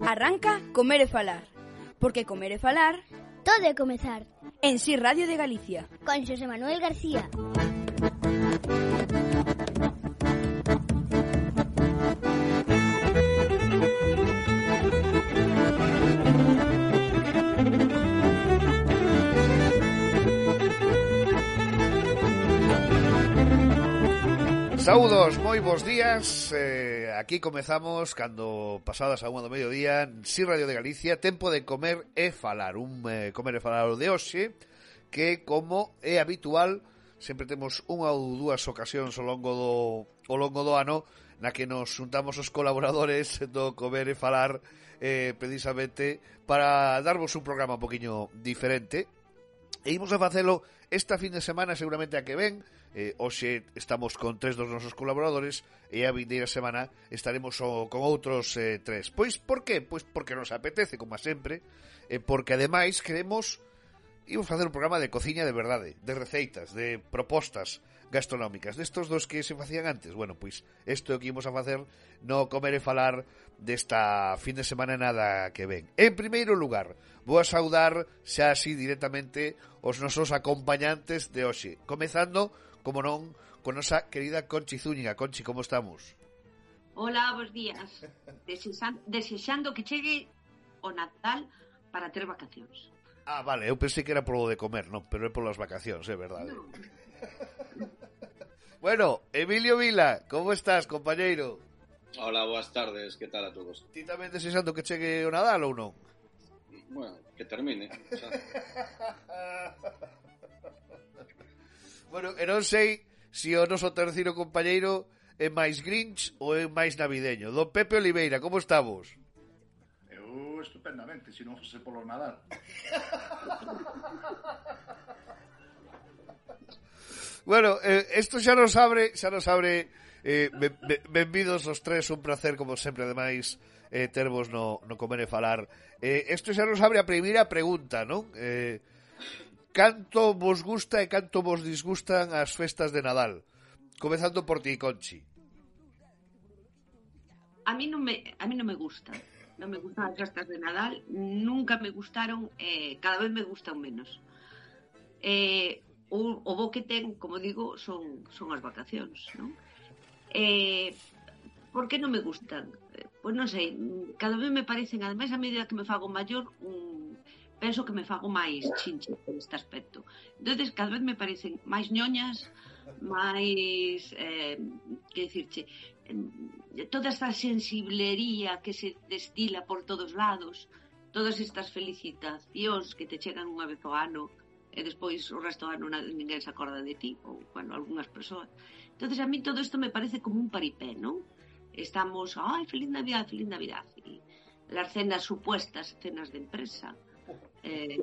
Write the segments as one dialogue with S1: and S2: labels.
S1: Arranca Comer e Falar, porque comer e falar...
S2: Todo é comezar.
S1: En Si Radio de Galicia.
S2: Con Xosé Manuel García.
S3: Saudos, moi bons días eh, Aquí comezamos cando pasadas a unha do mediodía en Si Radio de Galicia, tempo de comer e falar, un eh, comer e falar de hoxe que como é habitual sempre temos unha ou dúas ocasións ao longo do ao longo do ano na que nos juntamos os colaboradores do comer e falar eh, precisamente para darvos un programa un poquinho diferente. E imos a facelo esta fin de semana seguramente a que ven Eh, hoxe estamos con tres dos nosos colaboradores e a vindeira semana estaremos o, con outros eh, tres. Pois por qué? Pois porque nos apetece, como a sempre, e eh, porque ademais queremos imos facer un programa de cociña de verdade, de receitas, de propostas gastronómicas, destos dos que se facían antes. Bueno, pois isto é o que imos a facer no comer e falar desta fin de semana nada que ven. En primeiro lugar, vou a saudar xa así directamente os nosos acompañantes de hoxe, comezando como non, con nosa querida Conchi Zúñiga. Conchi, como estamos?
S4: Ola, bons días. Desexan, desexando que chegue o Natal para ter vacacións.
S3: Ah, vale, eu pensei que era polo de comer, non, pero é polas vacacións, é verdade.
S4: No.
S3: bueno, Emilio Vila, como estás, compañeiro?
S5: Hola, boas tardes, que tal a todos?
S3: Ti tamén desexando que chegue o Nadal ou non?
S5: Bueno, que termine. Xa.
S3: Bueno, e non sei se o noso terceiro compañeiro é máis grinch ou é máis navideño. Don Pepe Oliveira, como estamos?
S6: Eu estupendamente, se non fose polo Nadal.
S3: bueno, isto eh, xa nos abre, xa nos abre eh, ben, ben, benvidos os tres, un placer como sempre ademais eh, tervos no, no comer e falar. Eh, isto xa nos abre a primeira pregunta, non? Eh, canto vos gusta e canto vos disgustan as festas de Nadal? Comezando por ti, Conchi.
S4: A mí non me, a mí non me gusta. Non me gustan as festas de Nadal, nunca me gustaron, eh, cada vez me gustan menos. Eh, o, o bo que ten, como digo, son, son as vacacións, non? Eh, por que non me gustan? Eh, pois non sei, cada vez me parecen, ademais a medida que me fago maior, un, penso que me fago máis chinche por este aspecto. Entonces, cada vez me parecen máis ñoñas, máis, eh, que dicirche, toda esta sensiblería que se destila por todos lados, todas estas felicitacións que te chegan unha vez ao ano e despois o resto do ano ninguén se acorda de ti, ou, bueno, algunhas persoas. entonces a mí todo isto me parece como un paripé, non? Estamos, ai, feliz Navidad, feliz Navidad. E las cenas supuestas, cenas de empresa, eh,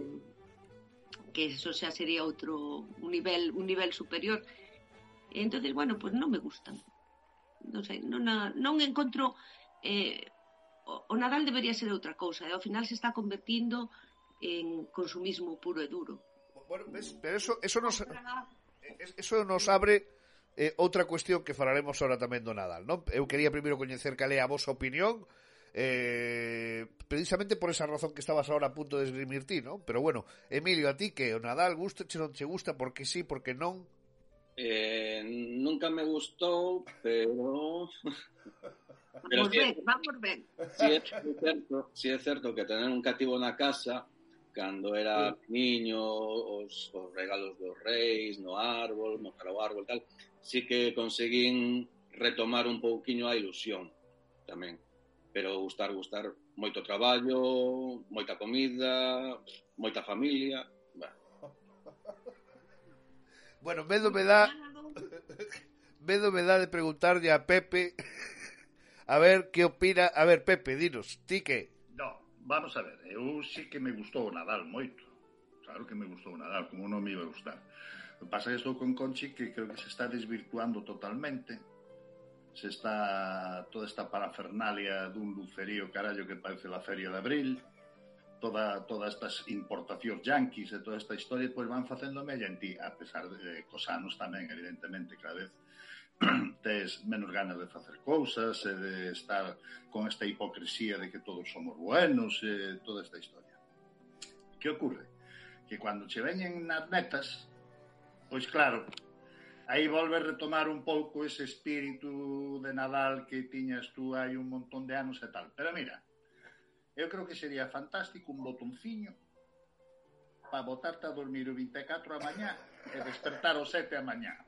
S4: que eso xa sería outro un nivel un nivel superior. E entonces, bueno, pues non me gustan. Non sei, non, a, non encontro eh, o, o Nadal debería ser outra cousa e eh, ao final se está convertindo en consumismo puro e duro.
S3: Bueno, ves, pero eso, eso nos eh, eso nos abre eh, outra cuestión que falaremos ahora tamén do Nadal, non? Eu quería primeiro coñecer cal é a vosa opinión Eh, precisamente por esa razón que estabas ahora a punto de esgrimir ti, ¿no? Pero bueno, Emilio, a ti que o Nadal gusta, che non che gusta, porque sí, porque non?
S5: Eh, nunca me gustou, pero... pero
S4: vamos
S5: si
S4: ben, vamos ben.
S5: Si é, certo, si é certo que tener un cativo na casa cando era sí. niño, os, os regalos dos reis, no árbol, montar o árbol, tal, sí que conseguín retomar un pouquiño a ilusión tamén pero gustar, gustar, moito traballo, moita comida, moita familia, bueno.
S3: Bueno, medo me dá medo me dá de preguntarlle a Pepe a ver que opina, a ver Pepe, dinos, ti que?
S6: No, vamos a ver, eu sí que me gustou o Nadal moito. Claro que me gustou o Nadal, como non me iba a gustar. O que pasa que estou con Conchi que creo que se está desvirtuando totalmente se está toda esta parafernalia dun lucerío carallo que parece la feria de abril, toda, todas estas importacións yanquis e toda esta historia, pois van facendo mella en ti, a pesar de cos anos tamén, evidentemente, cada vez tes menos ganas de facer cousas e de estar con esta hipocresía de que todos somos buenos e toda esta historia. Que ocurre? Que cando che veñen nas netas, pois claro, aí volve retomar un pouco ese espírito de Nadal que tiñas tú hai un montón de anos e tal. Pero mira, eu creo que sería fantástico un botonciño para botarte a dormir o 24 a mañá e despertar o 7 a mañá.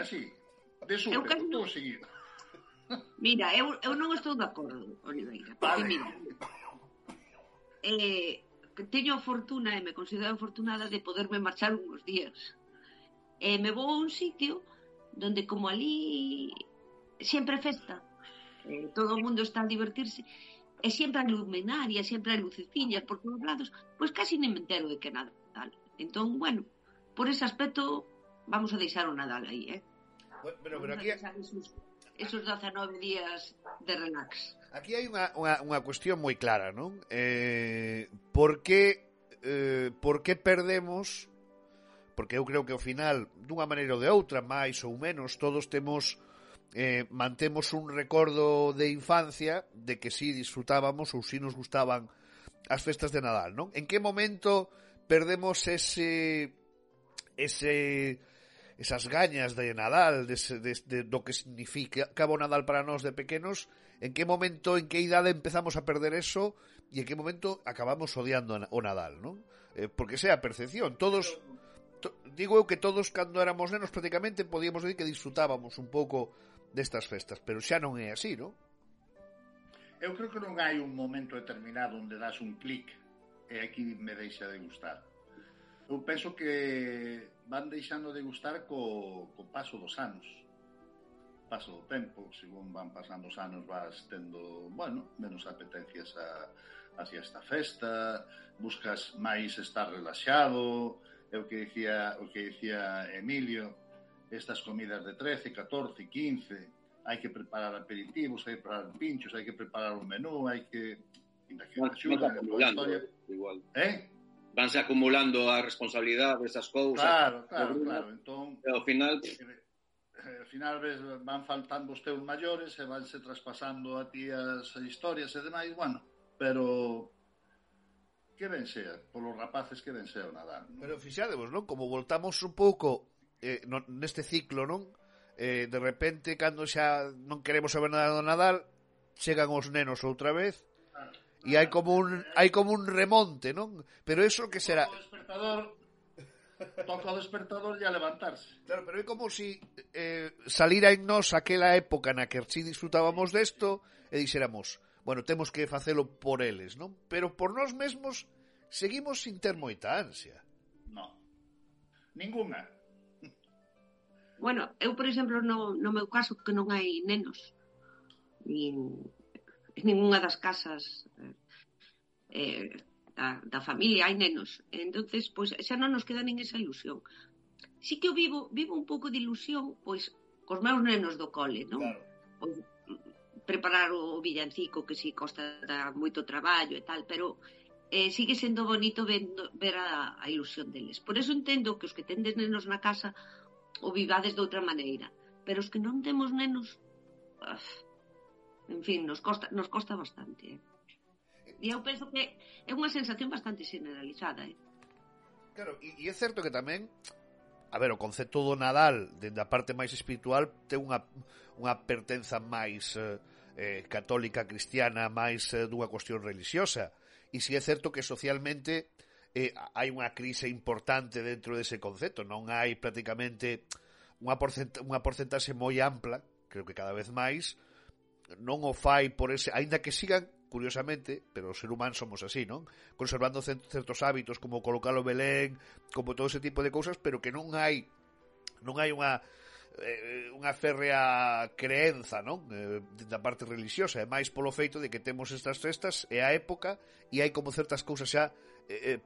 S6: Así, de súper,
S4: cando...
S6: todo seguido.
S4: Mira, eu, eu non estou de acordo, Oliveira, porque
S6: vale.
S4: mira, eh, teño fortuna e me considero afortunada de poderme marchar uns días E me vou a un sitio donde como ali sempre é festa, eh, todo o mundo está a divertirse, e sempre hai luminaria, sempre hai luceciñas por todos lados, pois casi nem me entero de que é Nadal. Entón, bueno, por ese aspecto vamos a deixar o Nadal aí, eh?
S3: Bueno, pero, pero
S4: Vamos a
S3: aquí,
S4: esos, esos 19 días de relax.
S3: aquí hai unha, unha, unha cuestión moi clara, non? Eh, por que eh, por que perdemos porque eu creo que ao final, dunha maneira ou de outra, máis ou menos, todos temos eh, mantemos un recordo de infancia de que si sí disfrutábamos ou si sí nos gustaban as festas de Nadal, non? En que momento perdemos ese ese esas gañas de Nadal, de, de, de, do que significa Cabo Nadal para nós de pequenos, en que momento, en que idade empezamos a perder eso e en que momento acabamos odiando o Nadal, non? Eh, porque sea a percepción, todos... Pero digo eu que todos cando éramos nenos prácticamente podíamos decir que disfrutábamos un pouco destas festas, pero xa non é así, non?
S6: Eu creo que non hai un momento determinado onde das un clic e aquí me deixa de gustar. Eu penso que van deixando de gustar co, co paso dos anos. Paso do tempo, según van pasando os anos vas tendo, bueno, menos apetencias a, hacia esta festa, buscas máis estar relaxado, é o que dicía, o que dicía Emilio, estas comidas de 13, 14, 15, hai que preparar aperitivos, hai que preparar pinchos, hai que preparar un menú, hai que...
S5: Igual,
S6: axuda, igual,
S5: igual.
S6: Eh?
S5: vanse acumulando a responsabilidade desas cousas.
S6: Claro, claro,
S5: Bruno,
S6: claro. Entón,
S5: e ao final...
S6: Eh, eh, ao final ves, van faltando os teus maiores e vanse traspasando a ti as historias e demais, bueno, pero que ben sea, polos rapaces que ben sea o Nadal. Non?
S3: Pero fixadevos, non? Como voltamos un pouco eh, no, neste ciclo, non? Eh, de repente, cando xa non queremos saber nada do Nadal, chegan os nenos outra vez ah, e hai como un ah, hai como un remonte, non? Pero eso que será
S6: o despertador toca o despertador e a levantarse.
S3: Claro, pero é como si eh, salira en nós aquela época na que si disfrutábamos desto e dixéramos, bueno, temos que facelo por eles, non? Pero por nós mesmos seguimos sin ter moita ansia.
S6: Non. Ninguna.
S4: Bueno, eu, por exemplo, no, no meu caso, que non hai nenos nin, en ninguna das casas eh, eh, da, da familia hai nenos. entonces pois xa non nos queda nin esa ilusión. Si que eu vivo, vivo un pouco de ilusión, pois, cos meus nenos do cole, non? Claro. Pois, preparar o villancico que si sí, costa moito traballo e tal, pero eh, sigue sendo bonito vendo, ver a, a ilusión deles. Por eso entendo que os que tendes nenos na casa o vivades de outra maneira, pero os que non temos nenos, uf, en fin, nos costa, nos costa bastante. Eh? E eu penso que é unha sensación bastante generalizada. Eh?
S3: Claro, e, e é certo que tamén a ver, o concepto do Nadal dende a parte máis espiritual ten unha, unha pertenza máis eh, eh, católica cristiana máis eh, dunha cuestión religiosa. E si é certo que socialmente eh, hai unha crise importante dentro dese concepto, non hai prácticamente unha, porcent unha porcentaxe moi ampla, creo que cada vez máis, non o fai por ese, aínda que sigan curiosamente, pero os ser humanos somos así, non? Conservando certos hábitos como colocar o Belén, como todo ese tipo de cousas, pero que non hai non hai unha eh, unha férrea creenza, non? Eh, da parte religiosa, e máis polo feito de que temos estas festas e a época e hai como certas cousas xa eh, eh,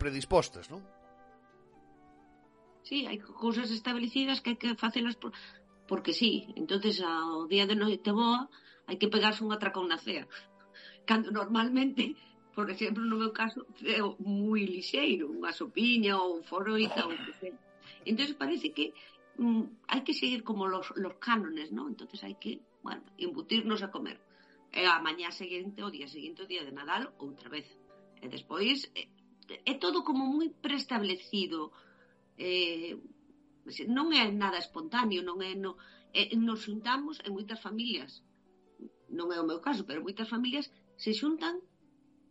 S3: predispostas, non?
S4: Sí, hai cousas establecidas que hai que facelas por... porque sí. Entonces ao día de noite boa hai que pegarse un atracón na cea. Cando normalmente por exemplo, no meu caso, é moi lixeiro, unha sopiña ou foroita ou que sea. Entón parece que mmm, hay que seguir como los, los cánones, ¿no? Entonces hay que, bueno, embutirnos a comer. E a mañá seguinte, o día seguinte, o día de Nadal, outra vez. E despois, é, é todo como moi preestablecido. Eh, non é nada espontáneo, non é... No, é nos xuntamos en moitas familias. Non é o meu caso, pero moitas familias se xuntan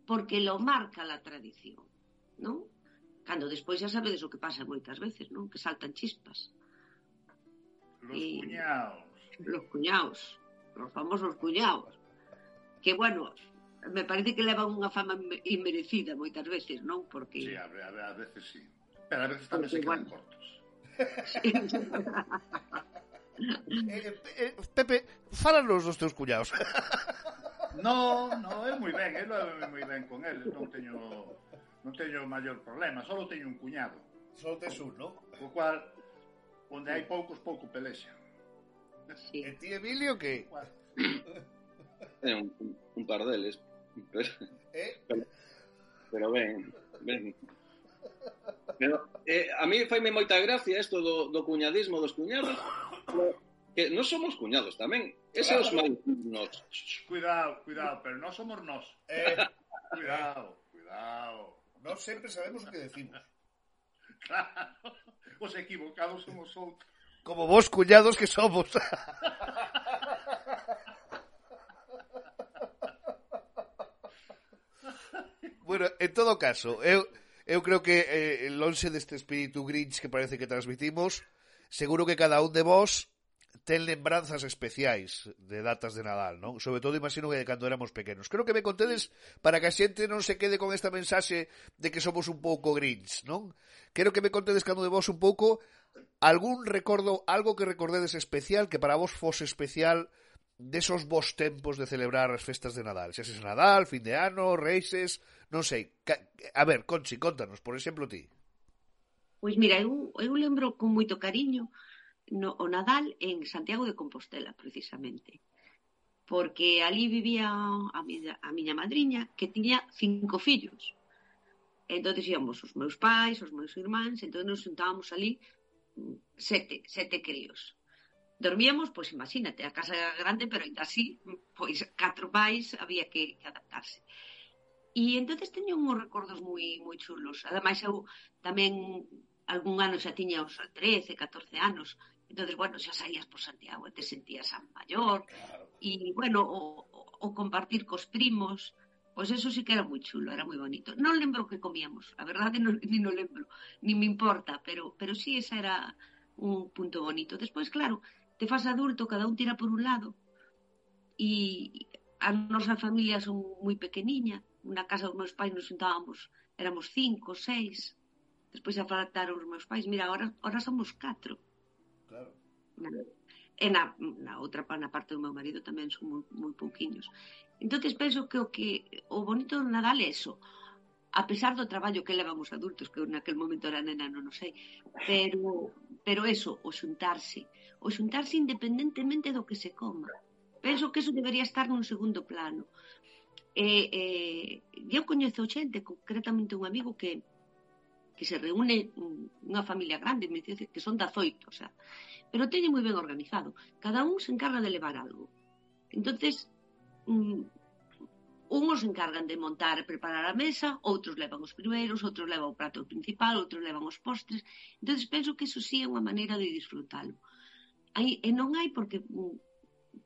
S4: porque lo marca la tradición, non? Cando despois xa sabedes o que pasa moitas veces, non? Que saltan chispas.
S6: Los y, cuñados.
S4: Los cuñados, los famosos cuñados. Que bueno, me parece que levan unha fama inmerecida moitas veces, non? Porque...
S6: Sí, a, a, a veces sí. Pero a veces tamén se quedan bueno. cortos. Sí.
S3: Eh, eh, eh, Pepe, fálanos dos teus cuñados.
S6: no, no, é moi ben, eu levo moi ben con eles, non teño non teño maior problema, só teño un cuñado.
S3: Só tes un, non?
S6: O cual Onde hai poucos, pouco pelexa.
S3: Sí. E ti, Emilio, que? Bueno.
S5: É un, un, un par deles. Pero,
S3: eh?
S5: pero, pero ben, ben. Pero, eh, a mí faime moita gracia isto do, do cuñadismo dos cuñados, que non somos cuñados tamén. Ese claro. os máis nos.
S6: Cuidado, cuidado, pero non somos nós.
S3: Eh,
S6: cuidado, cuidado.
S3: Non sempre sabemos o que decimos.
S6: Claro, os equivocados somos outros.
S3: Como vos, cuñados que somos. bueno, en todo caso, eu, eu creo que eh, lonxe deste espírito grinch que parece que transmitimos, seguro que cada un de vos ten lembranzas especiais de datas de Nadal, non? Sobre todo imagino que de cando éramos pequenos. Creo que me contedes para que a xente non se quede con esta mensaxe de que somos un pouco grins, non? Quero que me contedes cando de vos un pouco algún recordo, algo que recordedes especial, que para vos fose especial desos vos tempos de celebrar as festas de Nadal. Se es Nadal, fin de ano, reixes, non sei. A ver, Conchi, contanos, por exemplo, ti.
S4: Pois mira, eu, eu lembro con moito cariño no, o Nadal en Santiago de Compostela, precisamente. Porque ali vivía a miña, a miña madriña que tiña cinco fillos. Entón íamos os meus pais, os meus irmáns, entón nos juntábamos ali mm, sete, sete críos. Dormíamos, pois imagínate, a casa era grande, pero ainda así, pois catro pais había que, que adaptarse. E entonces teño uns recordos moi moi chulos. Ademais eu tamén algún ano xa tiña os 13, 14 anos Entonces, bueno, xa saías por Santiago e te sentías a maior. Claro. E, bueno, o, o compartir cos primos, pois eso sí que era moi chulo, era moi bonito. Non lembro o que comíamos, a verdade non, ni non lembro, ni me importa, pero, pero sí esa era un punto bonito. Despois, claro, te fas adulto, cada un tira por un lado, e a nosa familia son moi pequeniña, na casa dos meus pais nos juntábamos, éramos cinco, seis, despois apartaron os meus pais, mira, ahora, ahora somos catro.
S3: Claro.
S4: E na, na outra na parte do meu marido tamén son moi, moi pouquiños. entonces penso que o que o bonito do Nadal é eso, a pesar do traballo que levan os adultos, que naquel momento era nena, non, non sei, pero, pero eso, o xuntarse, o xuntarse independentemente do que se coma. Penso que eso debería estar nun segundo plano. E, eh, eu coñezo xente, concretamente un amigo que que se reúne unha familia grande, me dice que son dazoito, o sea, pero teñen moi ben organizado. Cada un se encarga de levar algo. Entonces, um, unhos se encargan de montar e preparar a mesa, outros levan os primeiros, outros levan o prato principal, outros levan os postres. Entonces penso que eso sí é unha maneira de disfrutalo. Hai, e non hai porque mm,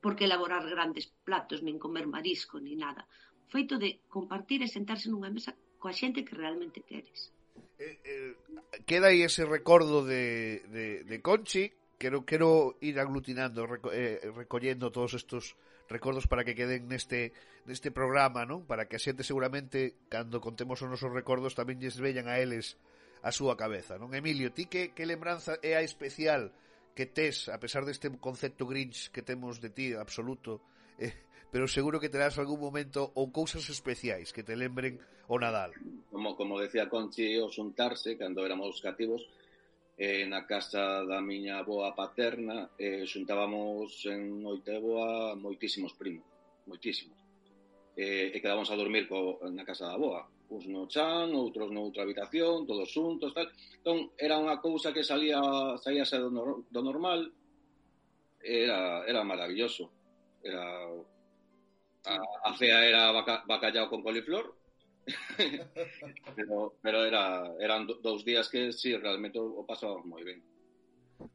S4: porque elaborar grandes platos, nin comer marisco, ni nada. O feito de compartir e sentarse nunha mesa coa xente que realmente queres
S3: eh, eh, queda aí ese recordo de, de, de Conchi quero quero ir aglutinando reco, eh, recollendo todos estos recordos para que queden neste neste programa, non? Para que a xente seguramente cando contemos os nosos recordos tamén lles vellan a eles a súa cabeza, non? Emilio, ti que que lembranza eh, é a especial que tes a pesar deste concepto Grinch que temos de ti absoluto, eh, pero seguro que terás algún momento ou cousas especiais que te lembren o Nadal
S5: como, como decía Conchi, o xuntarse cando éramos cativos eh, na casa da miña boa paterna eh, xuntábamos en Oiteboa moitísimos primos, moitísimos. Eh, e quedábamos a dormir co, na casa da boa, uns no chan, outros noutra habitación, todos xuntos, tal. Entón, era unha cousa que salía saíase do, nor, do normal, era, era maravilloso. Era a, a fea era baca, bacallao con coliflor, pero, pero era, eran dous días que sí, realmente o pasábamos moi ben.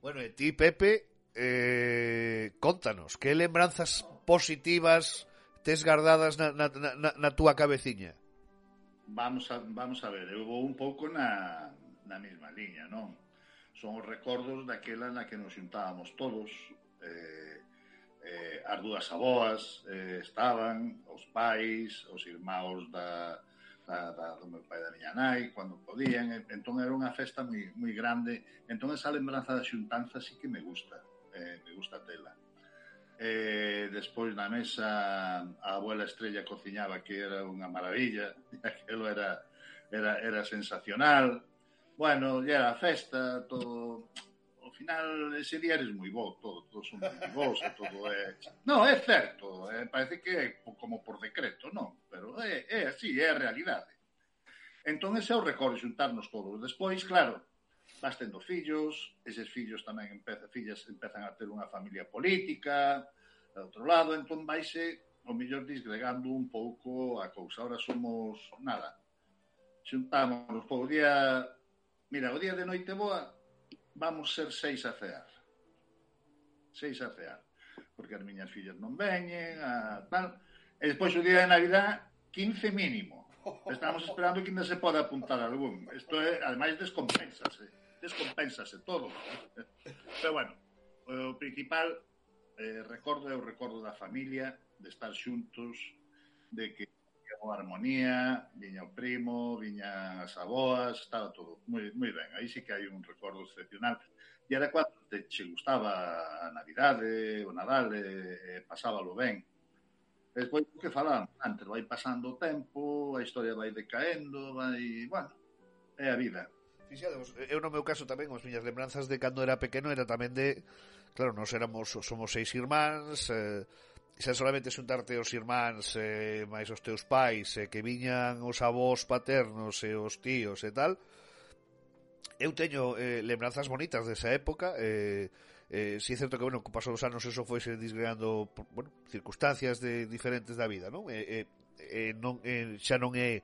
S3: Bueno, e ti, Pepe, eh, contanos, que lembranzas positivas tes gardadas na, na, na, na túa cabeciña?
S6: Vamos a, vamos a ver, eu vou un pouco na, na mesma liña, non? Son os recordos daquela na que nos xuntábamos todos, eh, eh, as dúas aboas eh, estaban, os pais, os irmãos da, da, da, do meu pai e da miña nai, cando podían, entón era unha festa moi, moi grande, entón esa lembranza da xuntanza sí que me gusta, eh, me gusta tela. Eh, despois na mesa a abuela estrella cociñaba que era unha maravilla, e aquilo era, era, era sensacional, bueno, e era festa, todo, final ese día eres moi bo, todo, todos son moi bons, todo é... Non, é certo, é, parece que é como por decreto, non, pero é, é así, é a realidade. Entón ese é o recorre xuntarnos todos. Despois, claro, vas tendo fillos, eses fillos tamén empeza, fillas empezan a ter unha familia política, de outro lado, entón vaise eh, o mellor disgregando un pouco a cousa. Ahora somos nada. Xuntámonos, o día Mira, o día de noite boa, vamos ser seis a cear. Seis a cear. Porque as miñas fillas non veñen, a tal. E despois o día de Navidad, 15 mínimo. Estamos esperando que ainda se poda apuntar algún. Isto é, ademais, descompensase. Descompensase todo. Pero bueno, o principal eh, recordo é o recordo da familia, de estar xuntos, de que chegou Armonía, viña o primo, viña as aboas, estaba todo moi, moi ben. Aí sí que hai un recordo excepcional. E era cando te, che gustaba eh, a Navidade, o Nadal, e, e pasábalo ben. Despois, o que falamos antes, vai pasando o tempo, a historia vai decaendo, vai, bueno, é a vida.
S3: Fixadevos, eu no meu caso tamén as miñas lembranzas de cando era pequeno era tamén de, claro, nós éramos somos seis irmáns, eh, xa solamente xuntarte os irmáns eh, máis os teus pais eh, que viñan os avós paternos e eh, os tíos e tal eu teño eh, lembranzas bonitas desa época eh, eh, si é certo que, bueno, co paso dos anos eso foi se por, bueno, circunstancias de diferentes da vida non? Eh, eh, eh, non eh, xa non é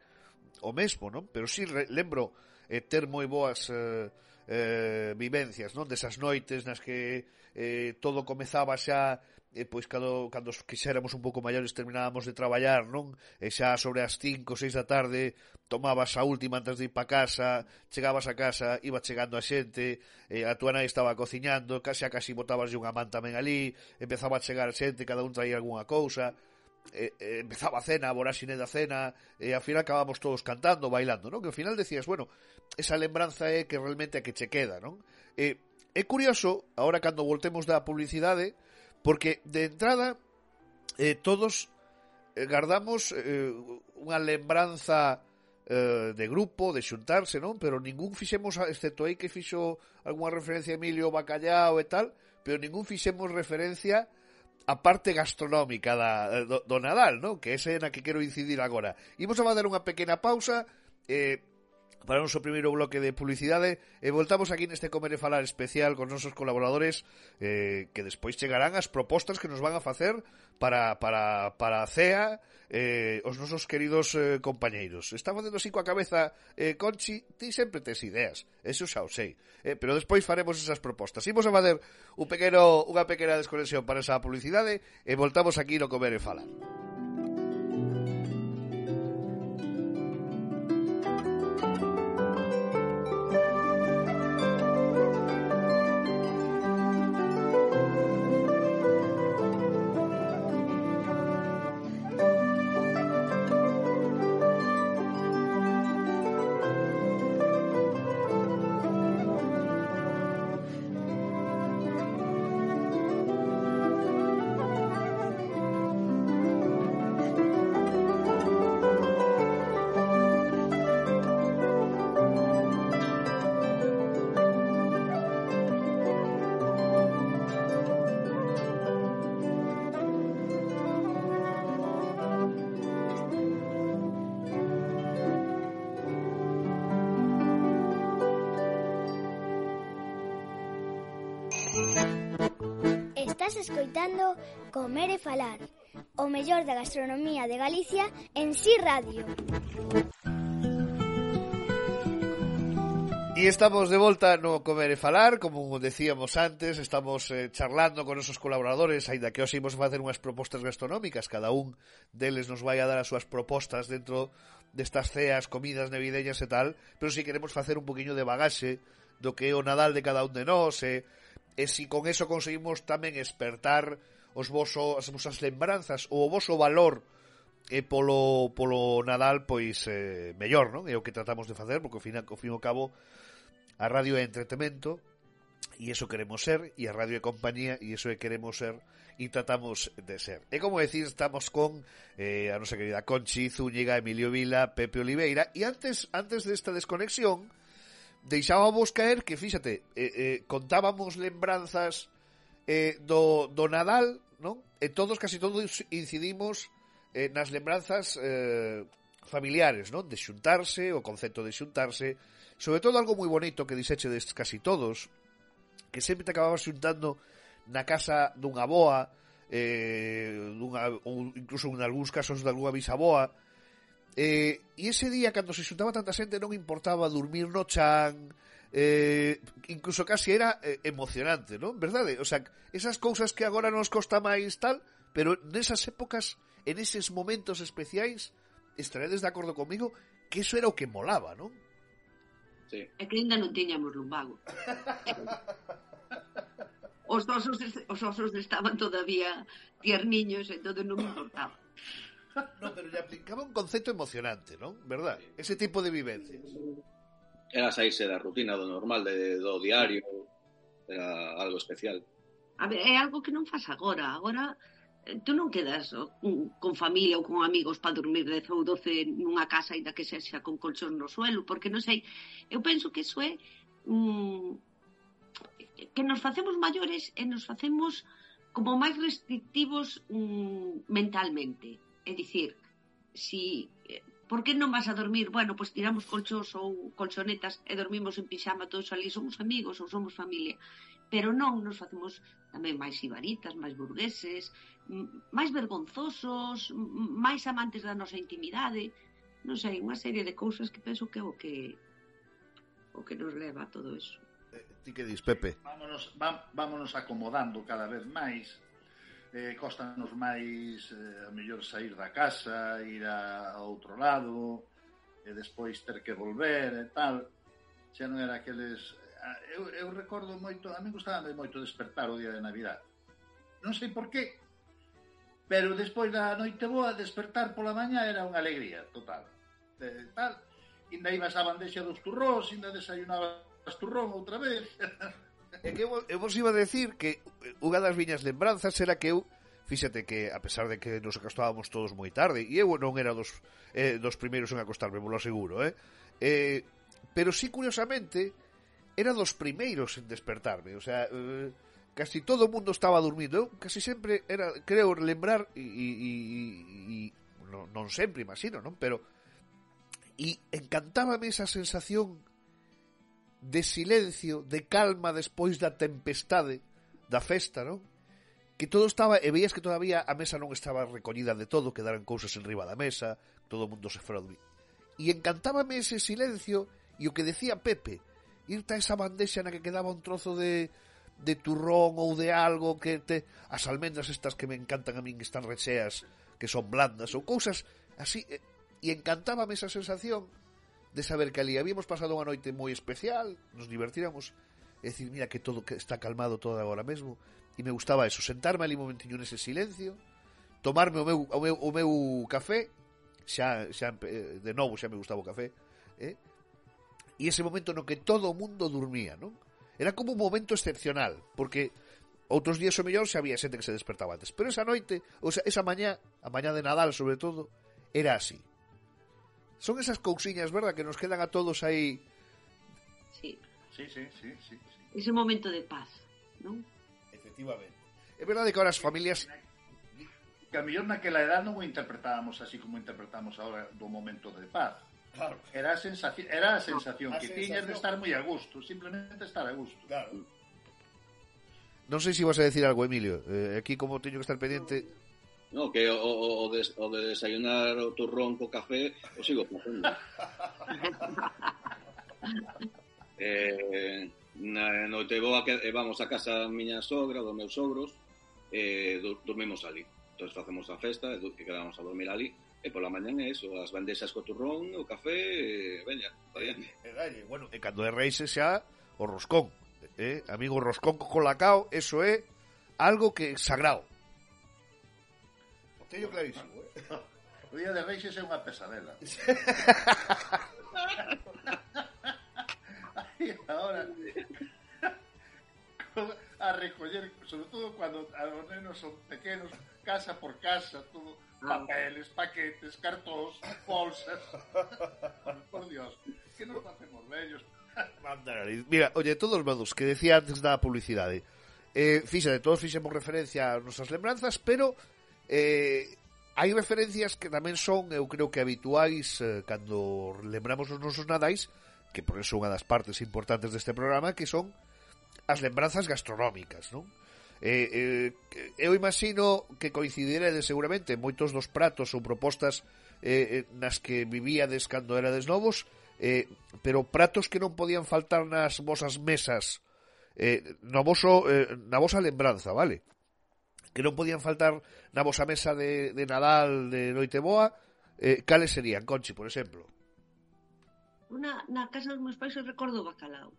S3: o mesmo non? pero si sí, re, lembro eh, ter moi boas eh, eh, vivencias non desas noites nas que eh, todo comezaba xa e pois cando, cando quixéramos un pouco maiores terminábamos de traballar, non? E xa sobre as 5, 6 da tarde tomabas a última antes de ir pa casa, chegabas a casa, iba chegando a xente, e a tua nai estaba cociñando, casi a casi botabas unha man tamén ali, empezaba a chegar xente, cada un traía algunha cousa, e, e empezaba a cena, a voraxine da cena, e ao final acabamos todos cantando, bailando, non? Que ao final decías, bueno, esa lembranza é que realmente a que che queda, non? E, é curioso, agora cando voltemos da publicidade, Porque de entrada eh, todos eh, gardamos eh, unha lembranza eh, de grupo, de xuntarse, non? Pero ningún fixemos, excepto aí que fixo algunha referencia a Emilio Bacallao e tal, pero ningún fixemos referencia a parte gastronómica da, do, do Nadal, non? Que ese é na que quero incidir agora. Imos a fazer unha pequena pausa, eh, para o noso primeiro bloque de publicidade e eh, voltamos aquí neste Comer e Falar especial con nosos colaboradores eh, que despois chegarán as propostas que nos van a facer para, para, para a CEA eh, os nosos queridos eh, compañeiros. Está facendo así coa cabeza eh, Conchi, ti sempre tes ideas eso xa o sei, eh, pero despois faremos esas propostas. Imos a fazer un pequeno, unha pequena desconexión para esa publicidade e voltamos aquí no Comer e Falar.
S2: Estás escoitando Comer e Falar, o mellor da gastronomía de Galicia en Si sí Radio.
S3: E estamos de volta no Comer e Falar, como decíamos antes, estamos eh, charlando con nosos colaboradores, aínda que os imos facer unhas propostas gastronómicas, cada un deles nos vai a dar as súas propostas dentro destas ceas, comidas navideñas e tal, pero si queremos facer un poquinho de bagaxe do que é o Nadal de cada un de nós, e eh, e si con eso conseguimos tamén espertar os voso, as vosas lembranzas ou o voso valor e polo, polo Nadal pois eh, mellor, non? É o que tratamos de facer porque ao fin, ao fin ao cabo a radio é entretemento e eso queremos ser e a radio é compañía e eso é queremos ser e tratamos de ser. E como decir, estamos con eh, a nosa querida Conchi, Zúñiga, Emilio Vila, Pepe Oliveira e antes antes desta desconexión deixábamos caer que, fíxate, eh, eh, contábamos lembranzas eh, do, do Nadal, non? E todos, casi todos incidimos eh, nas lembranzas eh, familiares, non? De xuntarse, o concepto de xuntarse, sobre todo algo moi bonito que diseche des casi todos, que sempre te acababas xuntando na casa dunha boa, eh, dunha, ou incluso en algúns casos de algunha bisaboa, Eh, e ese día, cando se xuntaba tanta xente, non importaba dormir no chan, eh, incluso casi era eh, emocionante, non? Verdade? O sea, esas cousas que agora nos costa máis tal, pero nesas épocas, en eses momentos especiais, estaredes de acordo comigo que eso era o que molaba, non?
S5: Sí.
S4: É que ainda non tiñamos lumbago. os osos, os osos estaban todavía tierniños, entón non me importaba.
S3: No, pero le aplicaba un concepto emocionante, ¿no? ¿Verdad? Sí. Ese tipo de vivencias.
S5: Era saírse da rutina do normal, de, do diario, era algo especial.
S4: A ver, é algo que non faz agora. Agora, eh, tú non quedas mm, con familia ou con amigos para dormir 10 ou 12 nunha casa, ainda que sexa con colchón no suelo, porque non sei, eu penso que iso é mm, que nos facemos maiores e nos facemos como máis restrictivos mm, mentalmente. É dicir, si eh, por que non vas a dormir? Bueno, pois tiramos colchos ou colchonetas e dormimos en pixama todos ali, somos amigos ou somos familia. Pero non nos facemos tamén máis ibaritas, máis burgueses, máis vergonzosos, máis amantes da nosa intimidade, non sei, unha serie de cousas que penso que é o que o que nos leva a todo eso.
S3: Eh, ti que dis, Pepe?
S6: Vámonos, va, vámonos acomodando cada vez máis eh, costanos máis eh, a mellor sair da casa, ir a, a outro lado, e despois ter que volver e tal. Xa non era aqueles... Eu, eu recordo moito, a mí gustaba moito despertar o día de Navidad. Non sei por qué, pero despois da noite boa, despertar pola mañá era unha alegría total. E, tal, inda ibas a bandexa dos turróns, inda desayunabas turrón outra vez.
S3: É que eu, eu vos iba a decir que unha das miñas lembranzas era que eu Fíxate que, a pesar de que nos acostábamos todos moi tarde, e eu non era dos, eh, dos primeiros en acostarme, vos lo aseguro, eh? eh pero sí, curiosamente, era dos primeiros en despertarme, o sea, eh, casi todo o mundo estaba dormindo, eu casi sempre era, creo, lembrar, e, e, e, e non, non sempre, imagino, non? Pero, e encantábame esa sensación de silencio, de calma despois da tempestade, da festa, non? Que todo estaba, e veías que todavía a mesa non estaba recollida de todo, quedaran cousas en riba da mesa, todo o mundo se fora dormir. E encantábame ese silencio e o que decía Pepe, irte a esa bandexa na que quedaba un trozo de, de turrón ou de algo que te... As almendras estas que me encantan a min que están recheas, que son blandas, ou cousas así. E encantábame esa sensación de saber que ali habíamos pasado unha noite moi especial, nos divertiramos, e decir, mira que todo que está calmado todo agora mesmo, e me gustaba eso, sentarme ali un momentiño nese silencio, tomarme o meu, o meu, o meu café, xa, xa, eh, de novo xa me gustaba o café, eh? e ese momento no que todo o mundo dormía, non? Era como un momento excepcional, porque outros días o mellor xa había xente que se despertaba antes, pero esa noite, ou sea, esa mañá, a mañá de Nadal sobre todo, era así Son esas cousiñas, verdad, que nos quedan a todos aí
S4: Sí,
S6: Sí, sí, sí, sí, sí.
S4: ese momento de paz, non?
S3: Efectivamente. É verdade que ahora as familias
S6: Que a mellor naquela edad non o interpretábamos así como interpretamos ahora do momento de paz.
S3: Claro,
S6: Era a sensación, era a sensación
S3: A
S6: que tiñas de estar moi a gusto, simplemente estar a gusto.
S3: claro. non sei se ibas a decir algo, Emilio. Eh, aquí como teño que estar pendiente...
S5: No, No, que o, o, o, de, o de desayunar o turrón co café o sigo facendo. eh, na noite vou a, eh, vamos a casa da miña sogra, dos meus sogros, eh, dormimos ali. Entón facemos a festa, eh, que quedamos a dormir ali, E pola mañan é iso, as bandexas co turrón, o café, e veña, está.
S3: E, dalle, bueno, e cando é reis xa, o roscón. Eh? Amigo, o roscón co colacao, eso é algo que é sagrado. Teño clarísimo, eh?
S6: O día de Reixes é unha pesadela. e agora a recoller, sobre todo cando os nenos son pequenos, casa por casa, todo papeles, paquetes, cartóns, bolsas. por Dios, que nos facemos vellos.
S3: Mira, oye, todos os modos que decía antes da publicidade eh, de todos fixemos referencia a nosas lembranzas pero Eh, hai referencias que tamén son, eu creo que habituais eh, cando lembramos os nosos nadais, que por eso unha das partes importantes deste programa, que son as lembranzas gastronómicas, non? Eh, eh, eu imagino que coincidiredes seguramente moitos dos pratos ou propostas eh, eh, nas que vivíades cando erades novos, eh, pero pratos que non podían faltar nas vosas mesas eh, no voso, eh, na vosa lembranza, vale? que non podían faltar na vosa mesa de, de Nadal de Noite Boa, eh, cales serían, Conchi, por exemplo?
S4: Una, na casa dos meus pais eu recordo o bacalao.